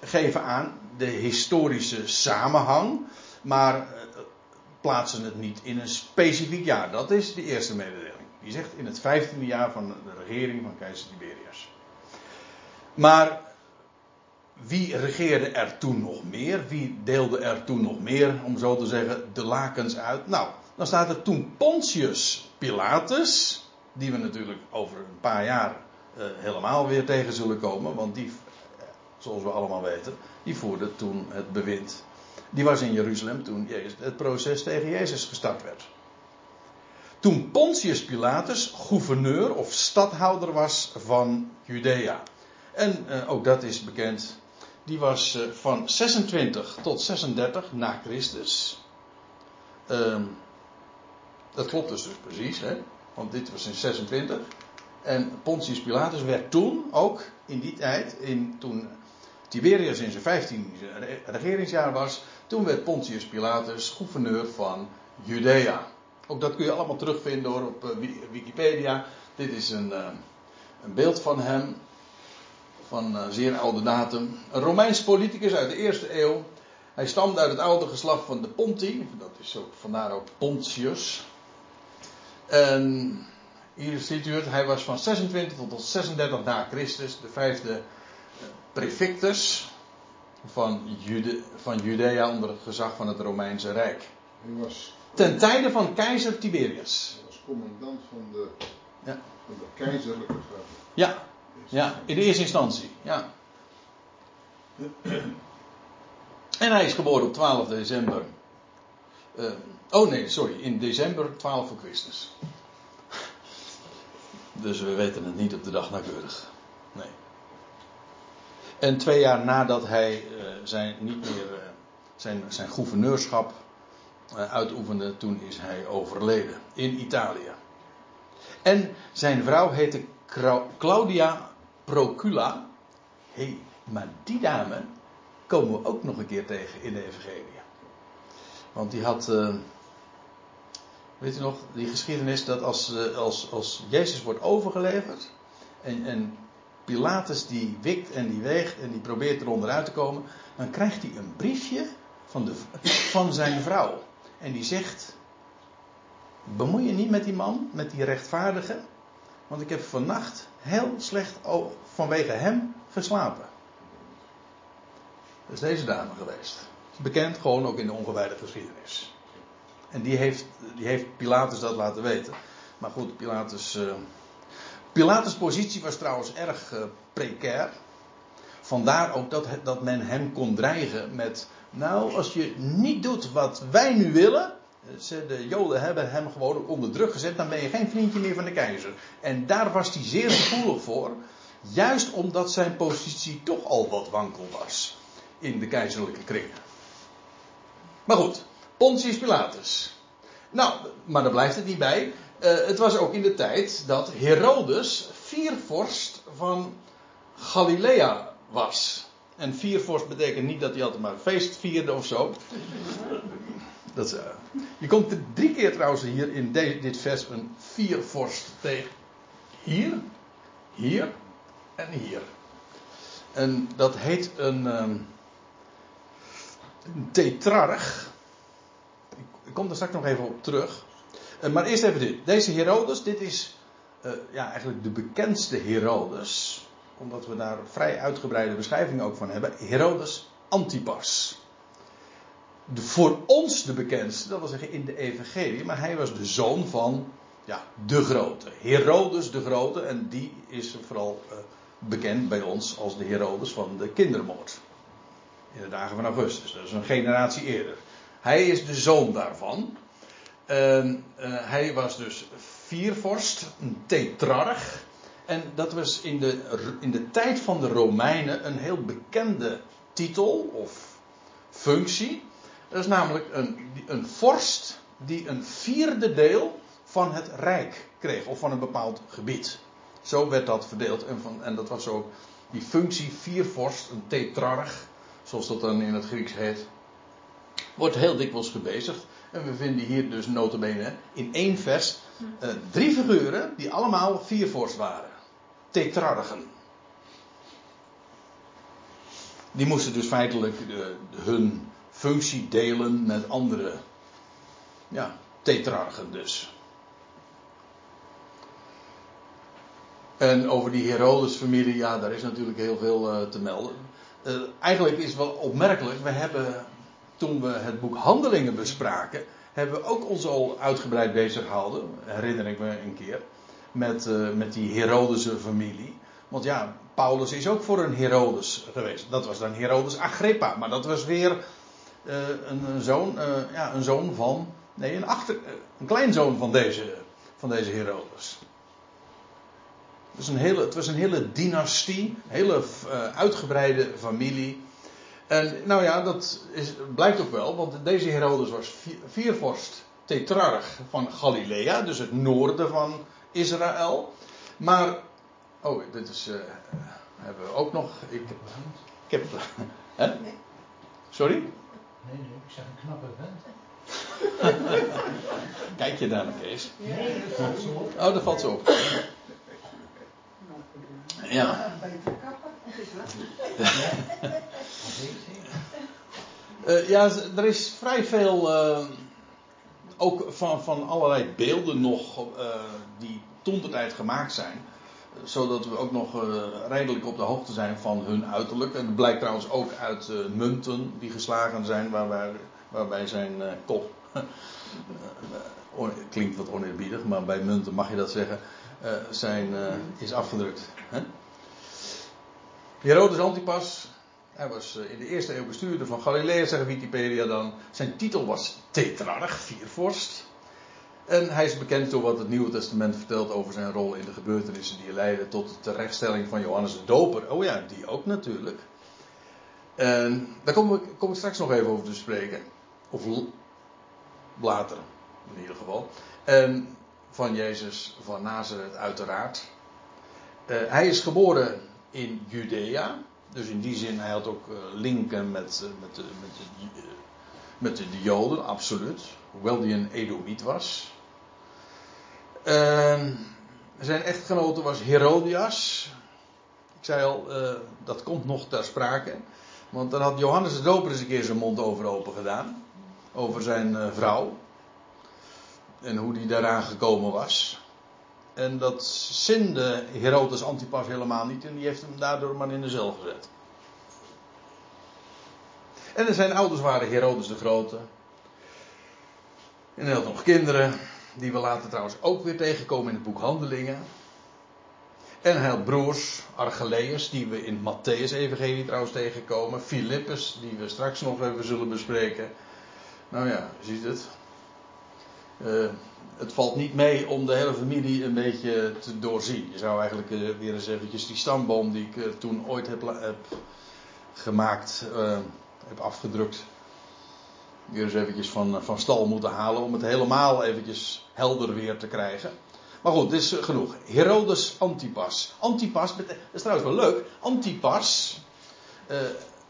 geven aan de historische samenhang, maar eh, plaatsen het niet in een specifiek jaar. Dat is de eerste mededeling. Die zegt in het vijftiende jaar van de regering van keizer Tiberius. Maar wie regeerde er toen nog meer? Wie deelde er toen nog meer, om zo te zeggen, de lakens uit? Nou, dan staat er toen Pontius Pilatus, die we natuurlijk over een paar jaar eh, helemaal weer tegen zullen komen, want die, zoals we allemaal weten, die voerde toen het bewind. Die was in Jeruzalem toen het proces tegen Jezus gestart werd. Toen Pontius Pilatus gouverneur of stadhouder was van Judea. En eh, ook dat is bekend. Die was eh, van 26 tot 36 na Christus. Ehm, dat klopt dus, dus precies, hè? want dit was in 26. En Pontius Pilatus werd toen ook in die tijd, in, toen Tiberius in zijn 15 regeringsjaar was, toen werd Pontius Pilatus gouverneur van Judea. Ook dat kun je allemaal terugvinden hoor, op eh, Wikipedia. Dit is een, eh, een beeld van hem. Van uh, zeer oude datum. Een Romeins politicus uit de eerste eeuw. Hij stamde uit het oude geslacht van de Ponti. Dat is ook, vandaar ook Pontius. En hier ziet u het. Hij was van 26 tot 36 na Christus. De vijfde prefectus van, Jude, van Judea onder het gezag van het Romeinse Rijk. Hij was, Ten tijde van keizer Tiberius. hij was commandant van de, Ja. van de keizerlijke garde. Ja, ja, in de eerste instantie. Ja. En hij is geboren op 12 december. Eh, oh nee, sorry, in december 12 voor Christus. Dus we weten het niet op de dag nauwkeurig. Nee. En twee jaar nadat hij eh, zijn, niet meer eh, zijn, zijn gouverneurschap eh, uitoefende, toen is hij overleden in Italië. En zijn vrouw heette Claudia Procula. Hé, hey, maar die dame komen we ook nog een keer tegen in de Evangelie. Want die had. weet u nog, die geschiedenis dat als, als, als Jezus wordt overgeleverd. En, en Pilatus die wikt en die weegt en die probeert er onderuit te komen. Dan krijgt hij een briefje van, de, van zijn vrouw. En die zegt. Bemoei je niet met die man, met die rechtvaardige. Want ik heb vannacht heel slecht vanwege hem geslapen. Dat is deze dame geweest. Bekend gewoon ook in de ongewijde geschiedenis. En die heeft, die heeft Pilatus dat laten weten. Maar goed, Pilatus. eh, Pilatus' positie was trouwens erg eh, precair. Vandaar ook dat, dat men hem kon dreigen met. Nou, als je niet doet wat wij nu willen. ze- De Joden hebben hem gewoon onder druk gezet. Dan ben je geen vriendje meer van de keizer. En daar was hij zeer gevoelig voor. Juist omdat zijn positie toch al wat wankel was. In de keizerlijke kringen. Maar goed, Pontius Pilatus. Nou, maar daar blijft het niet bij. Eh, het was ook in de tijd dat Herodes viervorst van Galilea was. En viervorst betekent niet dat hij altijd maar feest vierde of zo. Dat eh, je komt er drie keer trouwens hier in dit vers een viervorst tegen. Hier, hier en hier. En dat heet een, ehm, een tetrarch. Ik, ik kom daar straks nog even op terug. Eh, maar eerst even dit. Deze Herodes, dit is eh, ja, eigenlijk de bekendste Herodes. Omdat we daar vrij uitgebreide beschrijvingen ook van hebben. Herodes Antipas. De, voor ons de bekendste, dat wil zeggen in de Evangelie. Maar hij was de zoon van ja, de grote. Herodes de grote. En die is vooral eh, bekend bij ons als de Herodes van de kindermoord. In de dagen van Augustus. Dat is een generatie eerder. Hij is de zoon daarvan. En, eh, hij was dus viervorst, een tetrarch. En dat was in de, in de tijd van de Romeinen een heel bekende titel of functie. Dat is namelijk een, een vorst die een vierde deel van het rijk kreeg, of van een bepaald gebied. Zo werd dat verdeeld. En, van, en dat was ook die functie viervorst, een tetrarch, zoals dat dan in het Grieks heet. Wordt heel dikwijls gebezigd. En we vinden hier dus notabene in één vers eh, drie figuren die allemaal viervorst waren. Tetrarchen. Die moesten dus feitelijk de, hun functie delen met andere ja, tetrarchen dus. En over die Herodes-familie, ja, daar is natuurlijk heel veel uh, te melden. Eigenlijk is wel opmerkelijk, we hebben toen we het boek Handelingen bespraken, hebben we ook ons al uitgebreid bezig gehouden, herinner ik me een keer, met, uh, met die Herodese familie. Want ja, Paulus is ook voor een Herodes geweest. Dat was dan Herodes Agrippa, maar dat was weer een, een, zoon, ja, een zoon van, nee, een, achter, een kleinzoon van deze, van deze Herodes. Het was, een hele, het was een hele dynastie, een hele uitgebreide familie. En nou ja, dat is, blijkt ook wel, want deze Herodes was viervorst tetrarch van Galilea, dus het noorden van Israël. Maar, oh, dit is, uh, hebben we ook nog. Ik, ik heb. Hè? Sorry? Nee, nee, ik zeg een knappe vent. Kijk je daar naar Kees? Nee, dat valt zo op. Oh, dat valt zo op. Ja. Eh, ja, er is vrij veel, eh, ook van, van allerlei beelden nog, eh, die toen de tijd gemaakt zijn. Zodat we ook nog eh, redelijk op de hoogte zijn van hun uiterlijk. En dat blijkt trouwens ook uit munten die geslagen zijn, waarbij, zijn kop. klinkt wat oneerbiedig, maar bij munten mag je dat zeggen. zijn, is afgedrukt. Hè? Herodes Antipas, hij was eh, in de eerste eeuw bestuurder van Galilea, zegt Wikipedia dan. Zijn titel was Tetrarch, viervorst. En hij is bekend door wat het Nieuwe Testament vertelt over zijn rol in de gebeurtenissen die leidden tot de terechtstelling van Johannes de Doper. Oh ja, die ook natuurlijk. En daar kom ik, straks nog even over te spreken. Of later, in ieder geval. En van Jezus van Nazareth, uiteraard. Eh, hij is geboren in Judea. Dus in die zin, hij had ook eh, linken met, eh, met, de, met, de, eh, met de, de Joden, absoluut. Hoewel hij een Edomiet was. Ehm, zijn echtgenote was Herodias. Ik zei al, dat komt nog ter sprake. Want dan had Johannes de Doper eens een keer zijn mond over open gedaan. Over zijn vrouw. En hoe die daaraan gekomen was. En dat zinde Herodes Antipas helemaal niet. En die heeft hem daardoor maar in de cel gezet. En zijn ouders waren Herodes de Grote. En hij had nog kinderen. Die we later trouwens ook weer tegenkomen in het boek Handelingen. En hij had broers, Archelaeus, die we in het Matthäus-evangelie trouwens tegenkomen. Philippus, die we straks nog even zullen bespreken. Nou ja, ziet het. Eh, het valt niet mee om de hele familie een beetje te doorzien. Je zou eigenlijk eh, weer eens eventjes die stamboom die ik eh, toen ooit heb, gemaakt, eh, heb afgedrukt. Weer eens eventjes van, van stal moeten halen om het helemaal eventjes helder weer te krijgen. Maar goed, dit is genoeg. Herodes Antipas. Antipas, dat is trouwens wel leuk. Antipas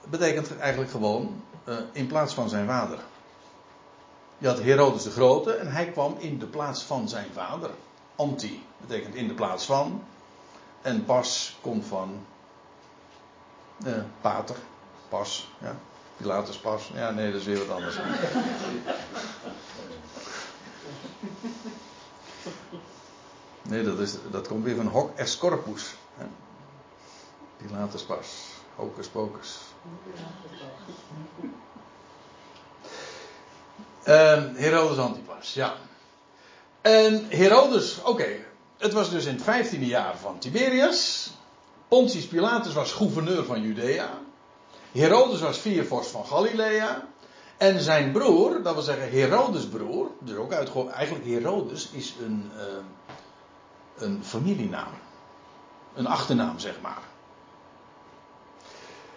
betekent eigenlijk gewoon in plaats van zijn vader. Je had Herodes de Grote en hij kwam in de plaats van zijn vader. Anti betekent in de plaats van. En pas komt van eh, pater. Pas, ja. Pilatus pas. Ja, nee, dat is weer wat anders. Nee, dat, is, dat komt weer van hoc es corpus. Hè. Pilatus pas. Hocus pocus. Ehm, Herodes Antipas, ja. En Herodes, oké, het was dus in het vijftiende jaar van Tiberius. Pontius Pilatus was gouverneur van Judea. Herodes was viervorst van Galilea. En zijn broer, dat wil zeggen Herodes broer, dus ook uit, eigenlijk Herodes is een, eh, een familienaam. Een achternaam, zeg maar.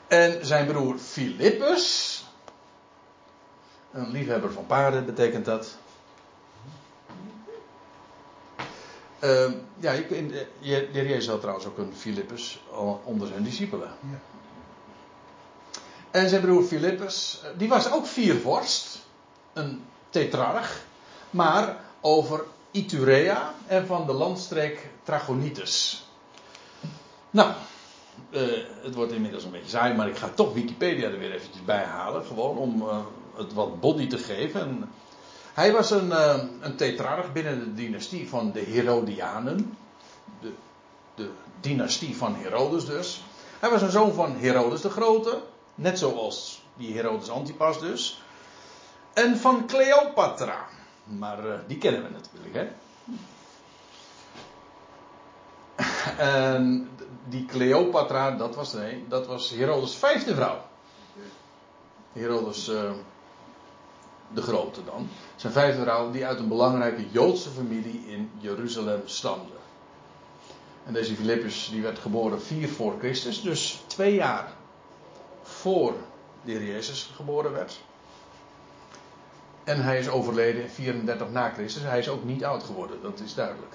En zijn broer Philippus, een liefhebber van paarden betekent dat. Ehm, ja, je, in de, Heer Jezus had trouwens ook een Philippus al onder zijn discipelen. Ja. En zijn broer Philippus, eh, die was ook viervorst, een tetrarch, maar over Iturea en van de landstreek Trachonitis. Nou, eh, het wordt inmiddels een beetje saai, maar ik ga toch Wikipedia er weer eventjes bij halen, gewoon om eh, het wat body te geven. En hij was een, eh, een tetrarch binnen de dynastie van de Herodianen, de, de dynastie van Herodes dus. Hij was een zoon van Herodes de Grote, net zoals die Herodes Antipas dus. En van Cleopatra. Maar eh, die kennen we natuurlijk, hè. En die Cleopatra, dat was, nee, dat was Herodes' vijfde vrouw. Herodes eh, de Grote dan. Zijn vijfde vrouw die uit een belangrijke Joodse familie in Jeruzalem stamde. En deze Filippus die werd geboren 4 voor Christus, dus twee jaar voor de Jezus geboren werd. En hij is overleden 34 na Christus. Hij is ook niet oud geworden, dat is duidelijk.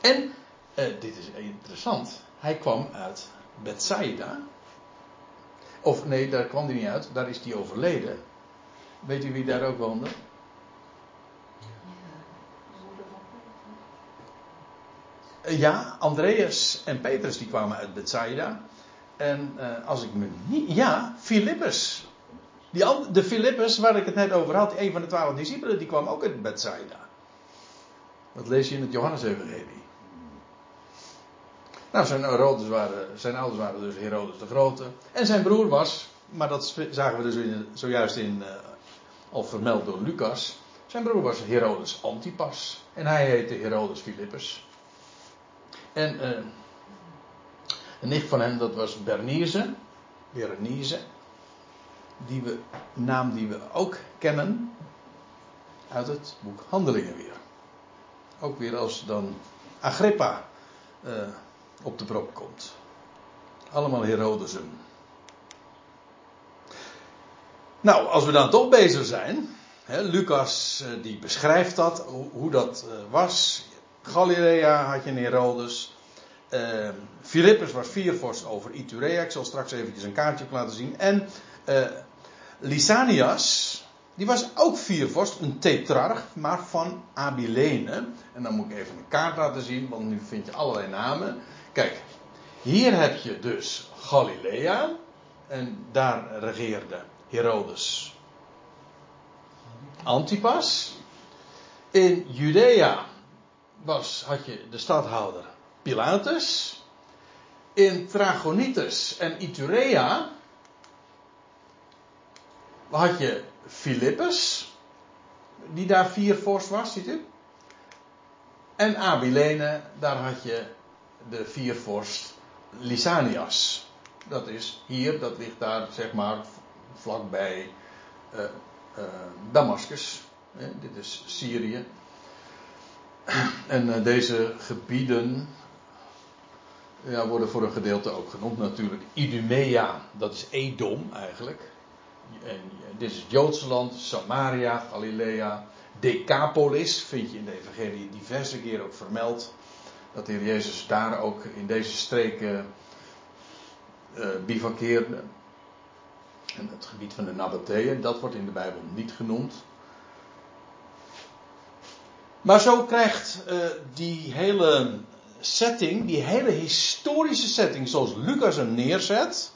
En, eh, dit is interessant, hij kwam uit Bethsaida. Of nee, daar kwam hij niet uit, daar is hij overleden. Weet u wie daar ook woonde? Eh, ja, Andreas en Petrus die kwamen uit Bethsaida. En eh, als ik me niet. Ja, Filippus. Die, de Filippus waar ik het net over had, een van de twaalf discipelen, die kwam ook uit Bethsaida. Dat lees je in het Johannes-Evangelie. Nou, zijn, Herodes waren, zijn ouders waren dus Herodes de Grote. En zijn broer was, maar dat zagen we dus in, zojuist in eh, al vermeld door Lucas. Zijn broer was Herodes Antipas. En hij heette Herodes Philippus. En eh, een nicht van hem, dat was Bernice. Berenice. Die we, naam die we ook kennen. Uit het boek Handelingen weer. Ook weer als dan Agrippa eh, op de prop komt. Allemaal Herodesen. Nou, als we dan toch bezig zijn. Hè, Lucas eh, die beschrijft dat, hoe, dat eh, was. Galilea had je in Herodes. Uh, Filippus was viervorst over Iturea. Ik zal straks eventjes een kaartje laten zien. En eh, Lysanias, die was ook viervorst, een tetrarch, maar van Abilene. En dan moet ik even een kaart laten zien, want nu vind je allerlei namen. Kijk, hier heb je dus Galilea. En daar regeerde Herodes Antipas. In Judea was, had je de stadhouder Pilatus. In Trachonitis en Iturea had je Philippus, die daar vier vorst was, ziet u? En Abilene, daar had je de viervorst Lysanias. Dat is hier, dat ligt daar zeg maar vlakbij uh, uh. Eh, dit is Syrië. En uh, deze gebieden ja, worden voor een gedeelte ook genoemd natuurlijk. Idumea, dat is Edom eigenlijk. En dit is Joodse land, Samaria, Galilea, Decapolis, vind je in de Evangelie diverse keren ook vermeld. Dat de Heer Jezus daar ook in deze streken bivakkeerde. En het gebied van de Nabateeën, dat wordt in de Bijbel niet genoemd. Maar zo krijgt uh, die hele setting, die hele historische setting zoals Lucas hem neerzet,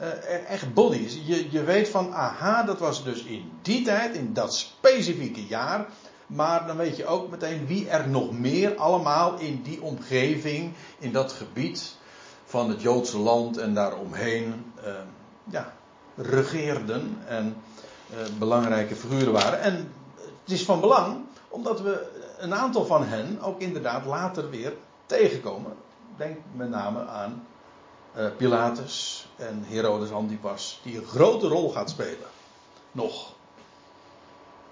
uh, echt body. Je, je weet van, aha, dat was dus in die tijd, in dat specifieke jaar. Maar dan weet je ook meteen wie er nog meer allemaal in die omgeving, in dat gebied van het Joodse land en daaromheen, uh, ja, regeerden en uh, belangrijke figuren waren. En het is van belang, omdat we een aantal van hen ook inderdaad later weer tegenkomen. Denk met name aan uh, Pilatus en Herodes Antipas, die een grote rol gaat spelen. Nog.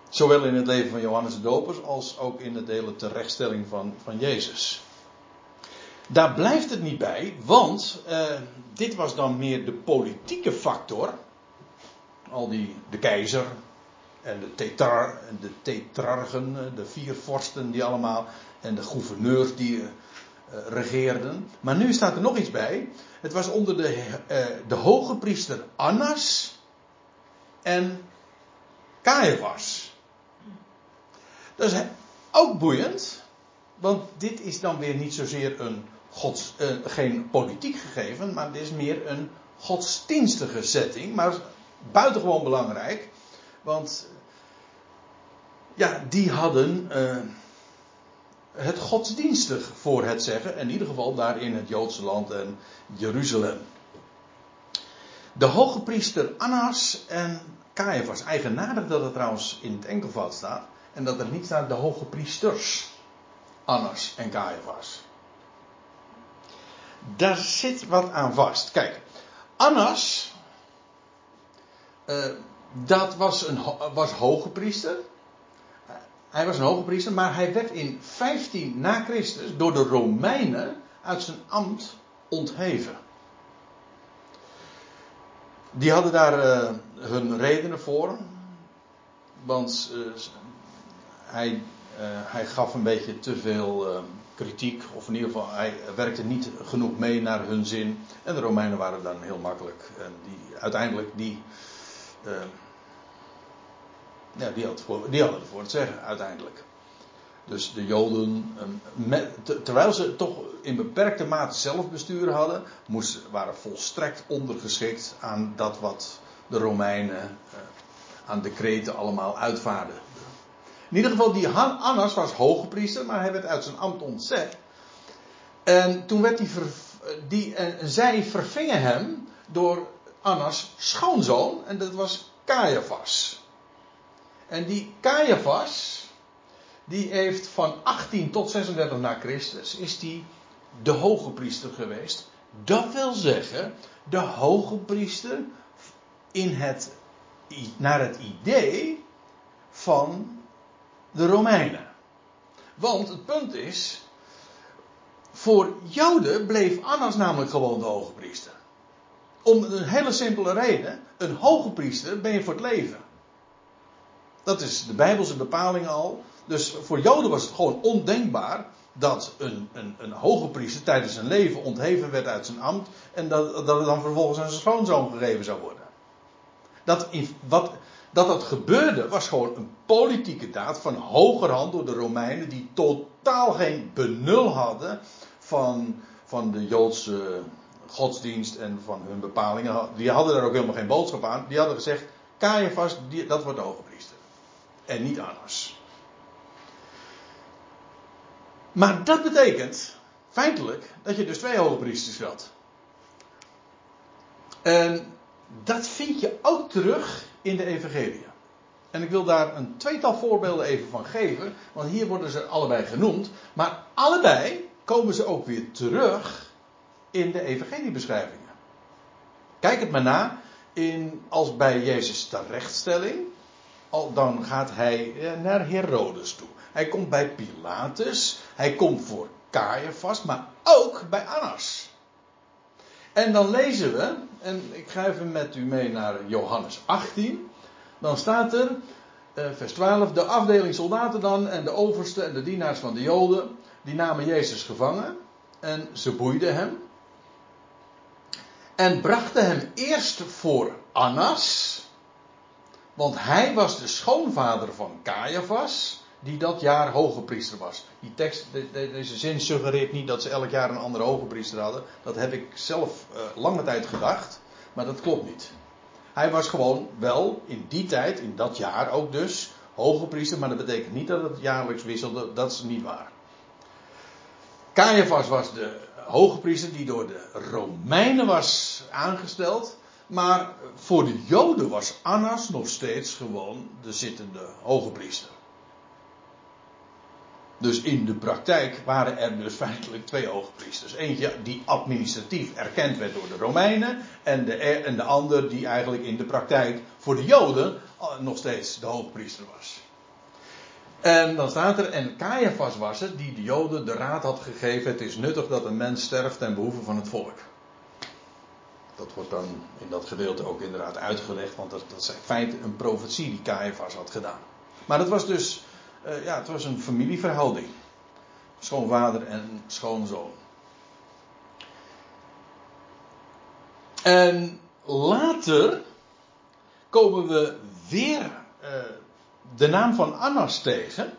Zowel in het leven van Johannes de Doper als ook in het hele terechtstelling van, van Jezus. Daar blijft het niet bij, want uh, dit was dan meer de politieke factor. Al die, de keizer en de, tetrar, de tetrarchen, de vier vorsten die allemaal, en de gouverneurs die uh, regeerden. Maar nu staat er nog iets bij. Het was onder de, uh, de hoge priester Annas en Caiaphas. Dat is ook boeiend, want dit is dan weer niet zozeer een uh, geen politiek gegeven, maar dit is meer een godsdienstige setting, maar buitengewoon belangrijk, want ja, die hadden uh, het godsdienstig voor het zeggen, in ieder geval daar in het Joodse land en Jeruzalem. De hoge priester Annas en Caiaphas, eigenaardig dat het trouwens in het enkelvoud staat, en dat er niet staat de hoge priesters Annas en Caiaphas. Daar zit wat aan vast. Kijk, Annas, uh, dat was een was hoge priester. Hij was een hoge priester, maar hij werd in 15 na Christus door de Romeinen uit zijn ambt ontheven. Die hadden daar uh, hun redenen voor. Want uh, hij, hij gaf een beetje te veel kritiek. Of in ieder geval, hij werkte niet genoeg mee naar hun zin. En de Romeinen waren dan heel makkelijk. En die, uiteindelijk die. Ja, die, voor, die hadden het voor het zeggen, uiteindelijk. Dus de Joden, eh, terwijl ze toch in beperkte mate zelfbestuur hadden, waren volstrekt ondergeschikt aan dat wat de Romeinen eh, aan decreten allemaal uitvaarden. In ieder geval, die Han- Annas was hoge priester, maar hij werd uit zijn ambt ontzet. En toen werd ver, die, en zij vervingen hem door Annas schoonzoon, en dat was Caiaphas. En die Caiaphas, die heeft van 18 tot 36 na Christus, is die de hoge priester geweest. Dat wil zeggen, de hoge priester in het, naar het idee van de Romeinen. Want het punt is, voor Joden bleef Annas namelijk gewoon de hoge priester. Om een hele simpele reden, een hoge priester ben je voor het leven. Dat is de Bijbelse bepaling al. Dus voor Joden was het gewoon ondenkbaar dat een, een, een hoge priester tijdens zijn leven ontheven werd uit zijn ambt en dat, dat het dan vervolgens aan zijn schoonzoon gegeven zou worden. Dat, wat, dat dat gebeurde was gewoon een politieke daad van hogerhand door de Romeinen die totaal geen benul hadden van, van de Joodse godsdienst en van hun bepalingen. Die hadden daar ook helemaal geen boodschap aan. Die hadden gezegd, Caiaphas, dat wordt de hoge priester. En niet Annas. Maar dat betekent feitelijk dat je dus twee hoge priesters had. En dat vind je ook terug in de evangelie. En ik wil daar een tweetal voorbeelden even van geven, want hier worden ze allebei genoemd. Maar allebei komen ze ook weer terug in de evangeliebeschrijvingen. Kijk het maar na, in, als bij Jezus terechtstelling, al, dan gaat hij eh, naar Herodes toe. Hij komt bij Pilatus, hij komt voor Caiaphas, maar ook bij Annas. En dan lezen we, en ik ga even met u mee naar Johannes 18. Dan staat er, eh, vers 12, de afdeling soldaten dan en de overste en de dienaars van de Joden, die namen Jezus gevangen en ze boeiden hem. En brachten hem eerst voor Annas, want hij was de schoonvader van Caiaphas, die dat jaar hoge priester was. Die tekst, de- de- deze zin suggereert niet dat ze elk jaar een andere hoge priester hadden. Dat heb ik zelf eh, lange tijd gedacht, maar dat klopt niet. Hij was gewoon wel in die tijd, in dat jaar ook dus, hoge priester, maar dat betekent niet dat het jaarlijks wisselde, dat is niet waar. Caiaphas was de hoge priester die door de Romeinen was aangesteld. Maar voor de Joden was Annas nog steeds gewoon de zittende hoge priester. Dus in de praktijk waren er dus feitelijk twee hoogpriesters. Eentje die administratief erkend werd door de Romeinen. En de, en de ander die eigenlijk in de praktijk voor de Joden eh, nog steeds de hoogpriester was. En dan staat er, en Caiaphas was het die de Joden de raad had gegeven: het is nuttig dat een mens sterft ten behoeve van het volk. Dat wordt dan in dat gedeelte ook inderdaad uitgelegd, want dat, is in feite een profetie die Caiaphas had gedaan. Maar dat was dus, uh, ja, het was een familieverhouding: schoonvader en schoonzoon. En later komen we weer uh, de naam van Annas tegen.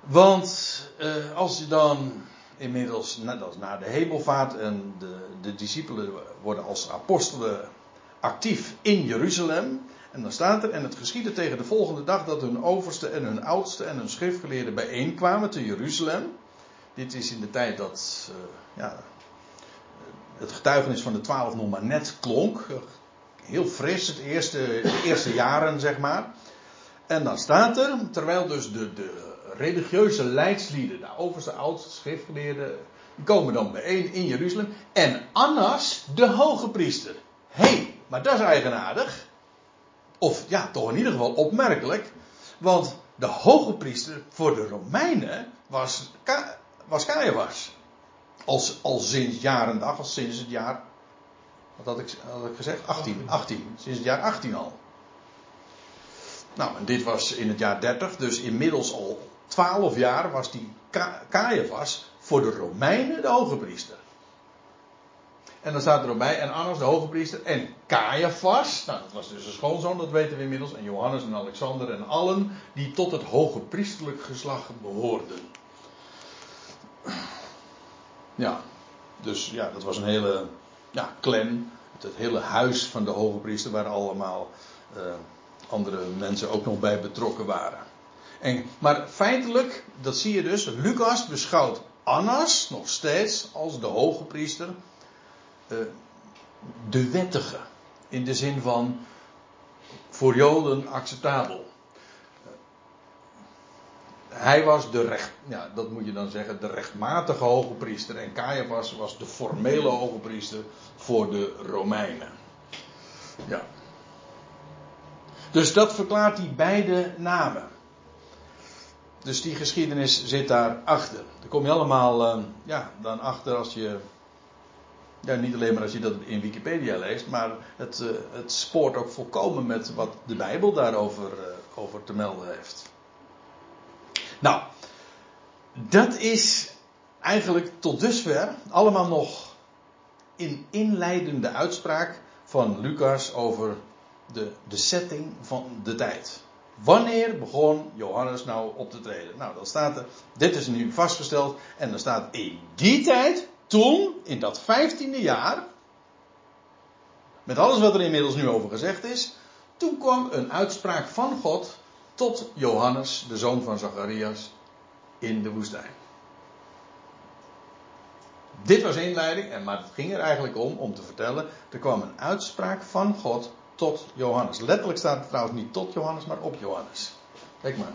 Want uh, als je dan inmiddels, net als na de hemelvaart en de, de discipelen worden als apostelen actief in Jeruzalem. En dan staat er, en het geschiedde tegen de volgende dag dat hun overste en hun oudste en hun schriftgeleerden bijeenkwamen te Jeruzalem. Dit is in de tijd dat uh, ja, het getuigenis van de twaalf nog maar net klonk. Heel fris, het eerste, de eerste jaren zeg maar. En dan staat er, terwijl dus de, de religieuze leidslieden, de overste, oudste schriftgeleerden, die komen dan bijeen in Jeruzalem. En Annas, de hoge priester. Hé, hey, maar dat is eigenaardig. Of ja, toch in ieder geval opmerkelijk. Want de hoge priester voor de Romeinen was, was Caiaphas. Als, al sinds jaren dag, al sinds het jaar. Wat had ik, had ik gezegd? 18, 18. Sinds het jaar 18 al. Nou, en dit was in het jaar 30, dus inmiddels al 12 jaar was die Caiaphas voor de Romeinen de hoge priester. En dan staat er ook bij, en Annas de hoge priester, en Caiaphas, nou dat was dus een schoonzoon, dat weten we inmiddels, en Johannes en Alexander en allen die tot het hoge priesterlijk geslacht behoorden. Ja, dus ja, dat was een hele ja, clan, het hele huis van de hoge priester, waar allemaal uh, andere mensen ook nog bij betrokken waren. En, maar feitelijk, dat zie je dus, Lucas beschouwt Annas nog steeds als de hoge priester, uh, de wettige, in de zin van voor Joden acceptabel. Hij was de recht, ja, dat moet je dan zeggen, de rechtmatige hoge priester. En Caiaphas was de formele hoge priester voor de Romeinen. Ja. Dus dat verklaart die beide namen. Dus die geschiedenis zit daar achter. Daar kom je allemaal uh, ja, dan achter als je. Ja, niet alleen maar als je dat in Wikipedia leest, maar het, uh, het spoort ook volkomen met wat de Bijbel daarover uh, over te melden heeft. Nou, dat is eigenlijk tot dusver allemaal nog in inleidende uitspraak van Lucas over de, de setting van de tijd. Wanneer begon Johannes nou op te treden? Nou, dan staat er, dit is nu vastgesteld, en dan staat in die tijd, toen, in dat vijftiende jaar, met alles wat er inmiddels nu over gezegd is, toen kwam een uitspraak van God tot Johannes, de zoon van Zacharias, in de woestijn. Dit was inleiding, en maar het ging er eigenlijk om, om te vertellen, er kwam een uitspraak van God tot Johannes. Letterlijk staat het trouwens niet tot Johannes, maar op Johannes. Kijk maar.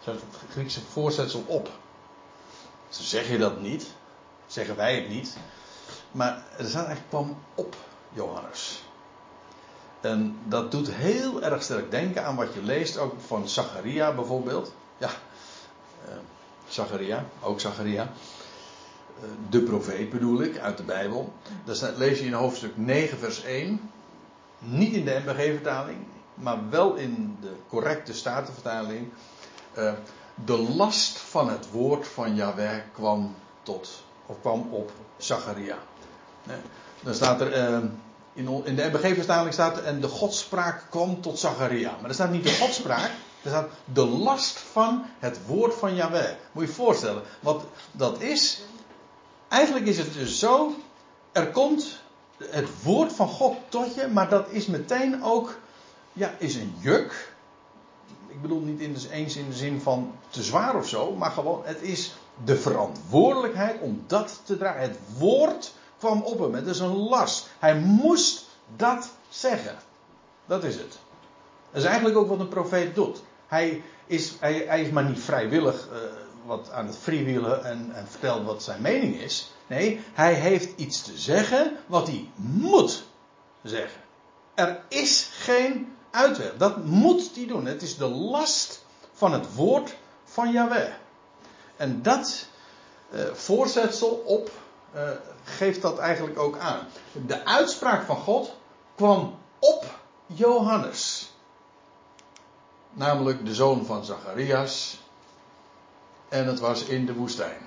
Zet het Griekse voorzetsel op. Zo zeg je dat niet. Zeggen wij het niet. Maar er staat eigenlijk kwam op Johannes. En dat doet heel erg sterk denken aan wat je leest, ook van Zacharia bijvoorbeeld. Ja, uh, Zacharia, ook Zacharia. Uh, de profeet bedoel ik, uit de Bijbel. Dat lees je in hoofdstuk 9, vers 1. Niet in de MBG-vertaling, maar wel in de correcte Statenvertaling. Uh, de last van het woord van Yahweh kwam tot, of kwam op Zacharia. Dan staat er, in, de MBG-vertaling staat en de godspraak kwam tot Zacharia. Maar er staat niet de godspraak, er staat de last van het woord van Yahweh. Moet je je voorstellen, wat dat is. Eigenlijk is het dus zo, er komt het woord van God tot je, maar dat is meteen ook, ja, is een juk. Ik bedoel niet in eens in de zin van te zwaar of zo, maar gewoon, het is de verantwoordelijkheid om dat te dragen. Het woord kwam op hem, het is een last. Hij moest dat zeggen. Dat is het. Dat is eigenlijk ook wat een profeet doet. Hij is, hij, is maar niet vrijwillig uh, wat aan het freewheelen en, en vertelt wat zijn mening is. Nee, hij heeft iets te zeggen wat hij moet zeggen. Er is geen uitweg. Dat moet hij doen. Het is de last van het woord van Yahweh. En dat uh, voorzetsel op uh, geeft dat eigenlijk ook aan. De uitspraak van God kwam op Johannes. Namelijk de zoon van Zacharias. En het was in de woestijn.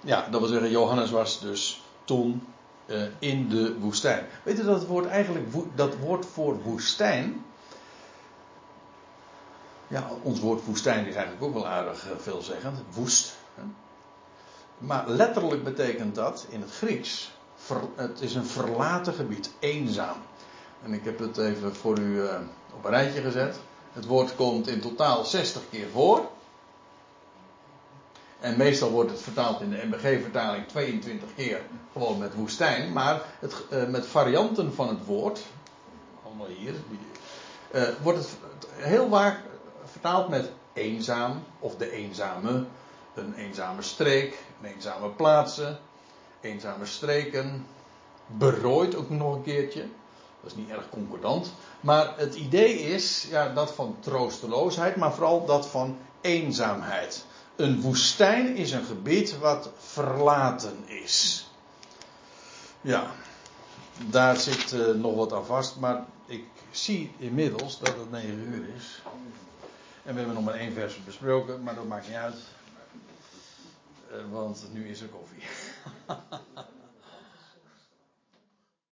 Ja, dat wil zeggen, Johannes was dus toen uh, in de woestijn. Weet je dat het woord eigenlijk, dat woord voor woestijn. Ja, ons woord woestijn is eigenlijk ook wel aardig uh, veelzeggend. Woest. Hè? Maar letterlijk betekent dat in het Grieks. Het is een verlaten gebied, eenzaam. En ik heb het even voor u uh, op een rijtje gezet. Het woord komt in totaal 60 keer voor. En meestal wordt het vertaald in de MBG-vertaling 22 keer gewoon met woestijn. Maar het, uh, met varianten van het woord, allemaal hier, uh, wordt het heel vaak vertaald met eenzaam of de eenzame. Een eenzame streek, een eenzame plaatsen, eenzame streken. Berooid ook nog een keertje. Dat is niet erg concordant. Maar het idee is ja, dat van troosteloosheid, maar vooral dat van eenzaamheid. Een woestijn is een gebied wat verlaten is. Ja, daar zit uh, nog wat aan vast, maar ik zie inmiddels dat het 9 uur is. En we hebben nog maar één vers besproken, maar dat maakt niet uit. Uh, want nu is er koffie.